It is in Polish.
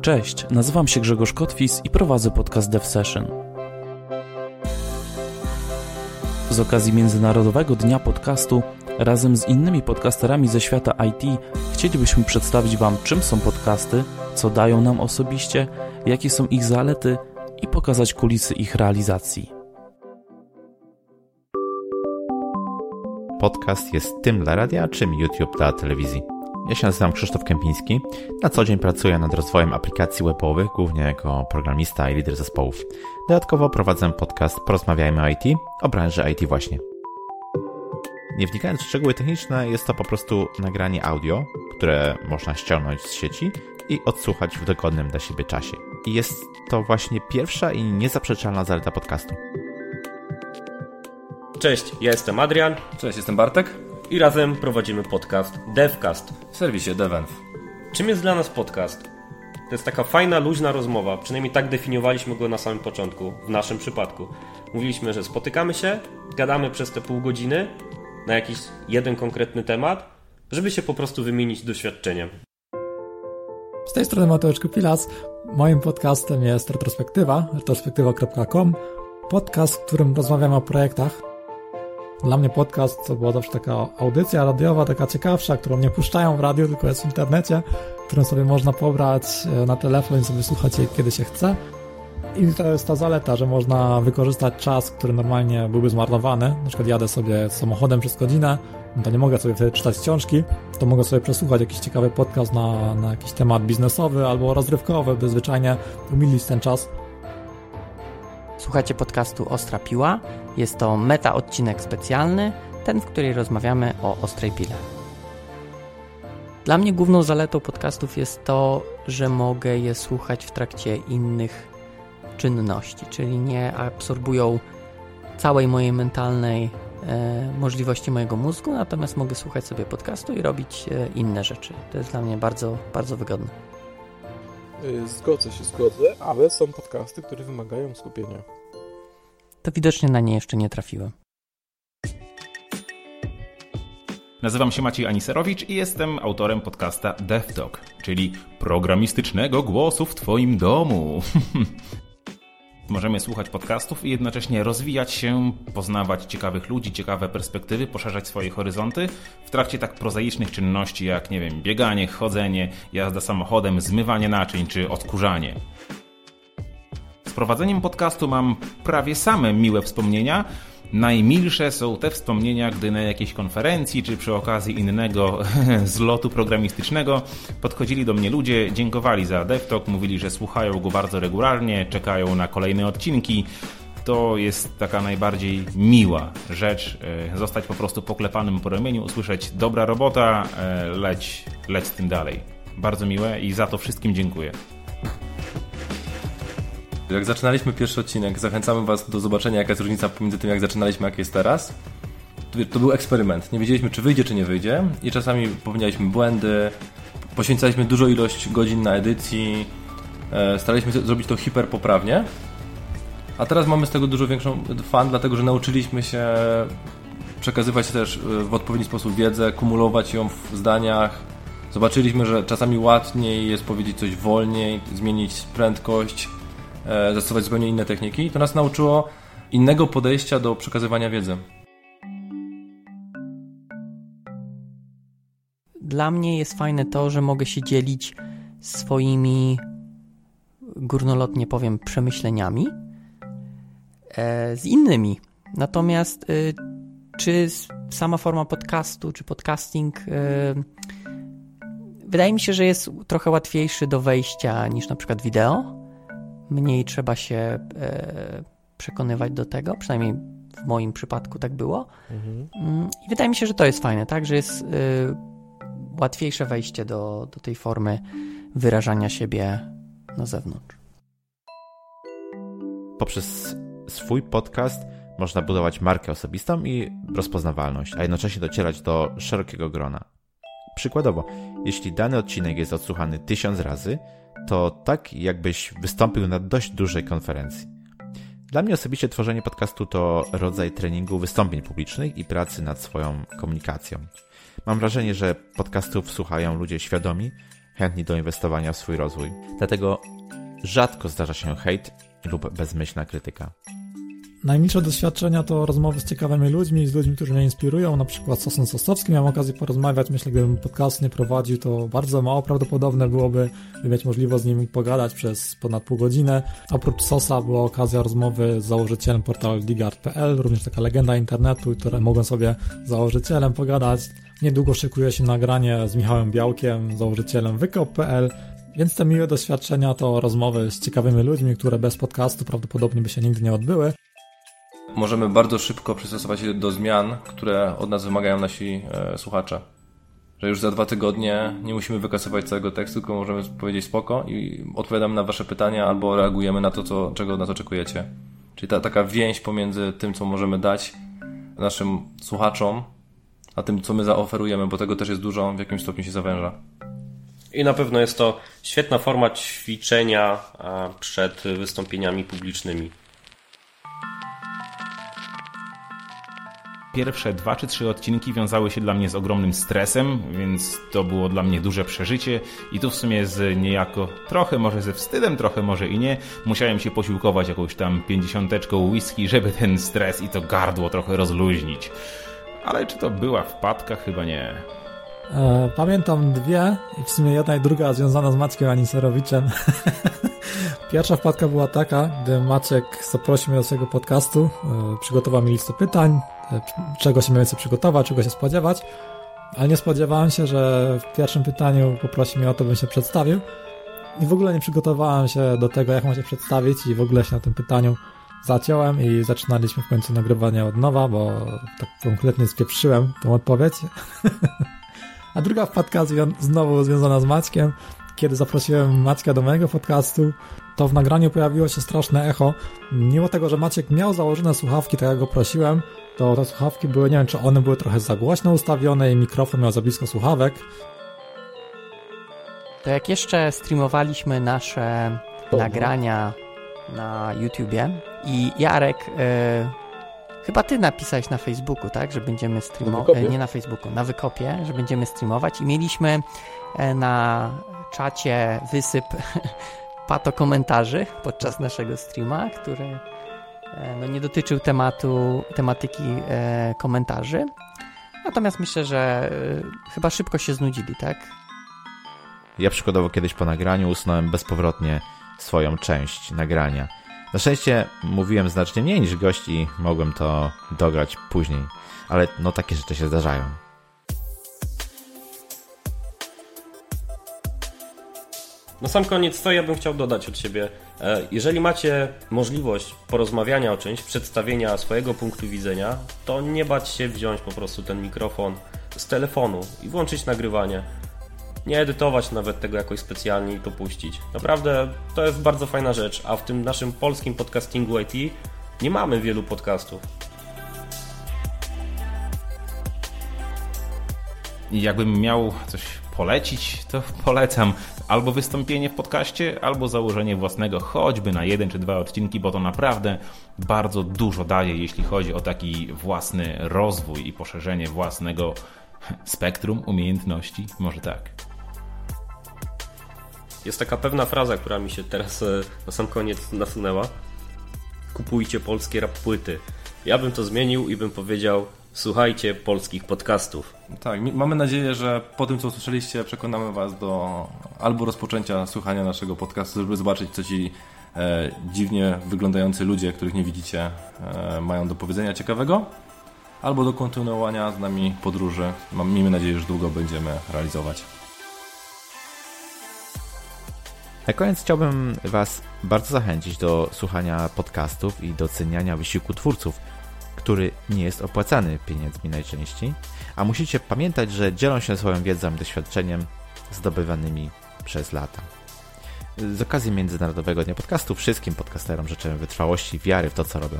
Cześć, nazywam się Grzegorz Kotwis i prowadzę podcast Dev Session. Z okazji Międzynarodowego Dnia Podcastu razem z innymi podcasterami ze świata IT chcielibyśmy przedstawić Wam, czym są podcasty, co dają nam osobiście, jakie są ich zalety i pokazać kulisy ich realizacji. Podcast jest tym dla radia, czym YouTube dla telewizji. Ja się nazywam Krzysztof Kępiński. Na co dzień pracuję nad rozwojem aplikacji webowych, głównie jako programista i lider zespołów. Dodatkowo prowadzę podcast Porozmawiajmy o IT, o branży IT właśnie. Nie wnikając w szczegóły techniczne, jest to po prostu nagranie audio, które można ściągnąć z sieci i odsłuchać w dogodnym dla siebie czasie. I jest to właśnie pierwsza i niezaprzeczalna zaleta podcastu. Cześć, ja jestem Adrian Cześć, jestem Bartek i razem prowadzimy podcast DevCast. w serwisie DevEnv. Czym jest dla nas podcast? To jest taka fajna, luźna rozmowa, przynajmniej tak definiowaliśmy go na samym początku, w naszym przypadku. Mówiliśmy, że spotykamy się, gadamy przez te pół godziny na jakiś jeden konkretny temat, żeby się po prostu wymienić doświadczeniem. Z tej strony Mateusz Kupilas. Moim podcastem jest Retrospektywa, retrospektywa.com. Podcast, w którym rozmawiamy o projektach. Dla mnie podcast to była zawsze taka audycja radiowa, taka ciekawsza, którą nie puszczają w radiu, tylko jest w internecie, którą sobie można pobrać e, na telefon i sobie słuchać jej kiedy się chce. I to jest ta zaleta, że można wykorzystać czas, który normalnie byłby zmarnowany. Na przykład jadę sobie samochodem przez godzinę, no to nie mogę sobie wtedy czytać książki, to mogę sobie przesłuchać jakiś ciekawy podcast na, na jakiś temat biznesowy albo rozrywkowy, by zwyczajnie umilić ten czas. Słuchajcie podcastu Ostra Piła. Jest to meta odcinek specjalny, ten, w którym rozmawiamy o ostrej pile. Dla mnie główną zaletą podcastów jest to, że mogę je słuchać w trakcie innych czynności, czyli nie absorbują całej mojej mentalnej e, możliwości mojego mózgu, natomiast mogę słuchać sobie podcastu i robić e, inne rzeczy. To jest dla mnie bardzo, bardzo wygodne. Y, Zgodzę się, zgodzę, ale są podcasty, które wymagają skupienia. To widocznie na nie jeszcze nie trafiłem. Nazywam się Maciej Aniserowicz i jestem autorem podcasta DevTalk, czyli programistycznego głosu w Twoim domu. Możemy słuchać podcastów i jednocześnie rozwijać się, poznawać ciekawych ludzi, ciekawe perspektywy, poszerzać swoje horyzonty w trakcie tak prozaicznych czynności jak, nie wiem, bieganie, chodzenie, jazda samochodem, zmywanie naczyń czy odkurzanie. Z prowadzeniem podcastu mam prawie same miłe wspomnienia. Najmilsze są te wspomnienia, gdy na jakiejś konferencji czy przy okazji innego zlotu programistycznego podchodzili do mnie ludzie, dziękowali za DevTalk, mówili, że słuchają go bardzo regularnie, czekają na kolejne odcinki. To jest taka najbardziej miła rzecz, e, zostać po prostu poklepanym po ramieniu, usłyszeć dobra robota, e, leć, leć z tym dalej. Bardzo miłe i za to wszystkim dziękuję. Jak zaczynaliśmy pierwszy odcinek, zachęcamy Was do zobaczenia, jaka jest różnica pomiędzy tym, jak zaczynaliśmy, jak jest teraz. To- był eksperyment. Nie wiedzieliśmy, czy wyjdzie, czy nie wyjdzie, i czasami popełnialiśmy błędy, poświęcaliśmy dużo ilość godzin na edycji, e, staraliśmy się zrobić to hiperpoprawnie. A teraz mamy z tego dużo większą fan, dlatego że nauczyliśmy się przekazywać też e, w odpowiedni sposób wiedzę, kumulować ją w zdaniach. Zobaczyliśmy, że czasami łatwiej jest powiedzieć coś wolniej, zmienić prędkość, zastosować zupełnie inne techniki. To nas nauczyło innego podejścia do przekazywania wiedzy. Dla mnie jest fajne to, że mogę się dzielić swoimi, górnolotnie powiem, przemyśleniami e, z innymi. Natomiast e, czy sama forma podcastu, czy podcasting, e, wydaje mi się, że jest trochę łatwiejszy do wejścia niż na przykład wideo. Mniej trzeba się e, przekonywać do tego, przynajmniej w moim przypadku tak było. Mm, I wydaje mi się, że to jest fajne, tak? Że jest y, łatwiejsze wejście do, do tej formy wyrażania siebie na zewnątrz. Poprzez swój podcast można budować markę osobistą i rozpoznawalność, a jednocześnie docierać do szerokiego grona. Przykładowo, jeśli dany odcinek jest odsłuchany tysiąc razy, to tak jakbyś wystąpił na dość dużej konferencji. Dla mnie osobiście tworzenie podcastu to rodzaj treningu wystąpień publicznych i pracy nad swoją komunikacją. Mam wrażenie, że podcastów słuchają ludzie świadomi, chętni do inwestowania w swój rozwój. Dlatego rzadko zdarza się hejt lub bezmyślna krytyka. Najmniejsze doświadczenia to rozmowy z ciekawymi ludźmi, z ludźmi, którzy mnie inspirują, na przykład Sosem Sosowskim miałem okazję porozmawiać, myślę, gdybym podcast nie prowadził, to bardzo mało prawdopodobne byłoby by mieć możliwość z nim pogadać przez ponad pół godziny. Oprócz Sosa była okazja rozmowy z założycielem portalu digard.pl, również taka legenda internetu, które mogłem sobie z założycielem pogadać. Niedługo szykuje się nagranie z Michałem Białkiem, założycielem wykop.pl, więc te miłe doświadczenia to rozmowy z ciekawymi ludźmi, które bez podcastu prawdopodobnie by się nigdy nie odbyły możemy bardzo szybko przystosować się do zmian, które od nas wymagają nasi e, słuchacze. Że już za dwa tygodnie nie musimy wykasować całego tekstu, tylko możemy powiedzieć spoko i odpowiadamy na wasze pytania albo reagujemy na to, co, czego od nas oczekujecie. Czyli ta taka więź pomiędzy tym, co możemy dać naszym słuchaczom, a tym, co my zaoferujemy, bo tego też jest dużo, w jakimś stopniu się zawęża. I na pewno jest to świetna forma ćwiczenia przed wystąpieniami publicznymi. Pierwsze dwa czy trzy odcinki wiązały się dla mnie z ogromnym stresem, więc to było dla mnie duże przeżycie i tu w sumie z niejako, trochę może ze wstydem, trochę może i nie, musiałem się posiłkować jakąś tam pięćdziesiąteczką whisky, żeby ten stres i to gardło trochę rozluźnić. Ale czy to była wpadka? Chyba nie. E, pamiętam dwie i w sumie jedna i druga związana z Mackiem Aniserowiczem. Pierwsza wpadka była taka, gdy Maciek zaprosił mnie do swojego podcastu, e, przygotował mi listę pytań, czego się mniej więcej przygotować, czego się spodziewać, ale nie spodziewałem się, że w pierwszym pytaniu poprosi mnie o to, bym się przedstawił. I w ogóle nie przygotowałem się do tego, jak mam się przedstawić i w ogóle się na tym pytaniu zaciąłem i zaczynaliśmy w końcu nagrywanie od nowa, bo tak konkretnie spieprzyłem tą odpowiedź. A druga wpadka znowu związana z Maćkiem, kiedy zaprosiłem Maćka do mojego podcastu, to w nagraniu pojawiło się straszne echo. Mimo tego, że Maciek miał założone słuchawki, tak jak go prosiłem, to te słuchawki były, nie wiem, czy one były trochę za głośno ustawione i mikrofon miał za blisko słuchawek. To jak jeszcze streamowaliśmy nasze nagrania na YouTubie i Jarek, e, chyba ty napisałeś na Facebooku, tak, że będziemy streamować, nie na Facebooku, na Wykopie, że będziemy streamować i mieliśmy e, na czacie wysyp pato komentarzy podczas naszego streama, który e, no, nie dotyczył tematu, tematyki e, komentarzy. Natomiast myślę, że e, chyba szybko się znudzili, tak? Ja przykładowo kiedyś po nagraniu usunąłem bezpowrotnie swoją część nagrania. Na szczęście mówiłem znacznie mniej niż gość i mogłem to dograć później, ale no takie rzeczy się zdarzają. Na sam koniec co ja bym chciał dodać od siebie. E, jeżeli macie możliwość porozmawiania o czymś, przedstawienia swojego punktu widzenia, to nie bać się wziąć po prostu ten mikrofon z telefonu i włączyć nagrywanie. Nie edytować nawet tego jakoś specjalnie i to puścić. Naprawdę to jest bardzo fajna rzecz, a w tym naszym polskim podcastingu IT nie mamy wielu podcastów. Jakbym miał coś polecić, to polecam albo wystąpienie w podcaście, albo założenie własnego, choćby na jeden czy dwa odcinki, bo to naprawdę bardzo dużo daje, jeśli chodzi o taki własny rozwój i poszerzenie własnego spektrum umiejętności. Może tak. Jest taka pewna fraza, która mi się teraz e, na sam koniec nasunęła. Kupujcie polskie rap płyty. Ja bym to zmienił i bym powiedział słuchajcie polskich podcastów. Tak, mamy nadzieję, że po tym, co usłyszeliście, przekonamy Was do albo rozpoczęcia słuchania naszego podcastu, żeby zobaczyć, co ci e, dziwnie wyglądający ludzie, których nie widzicie, e, mają do powiedzenia ciekawego, albo do kontynuowania z nami podróży. Mam, miejmy nadzieję, że długo będziemy realizować. Na koniec chciałbym Was bardzo zachęcić do słuchania podcastów i doceniania wysiłku twórców który nie jest opłacany pieniędzmi najczęściej, a musicie pamiętać, że dzielą się swoją wiedzą i doświadczeniem zdobywanymi przez lata. Z okazji Międzynarodowego Dnia Podcastu wszystkim podcasterom życzę wytrwałości, wiary w to, co robią.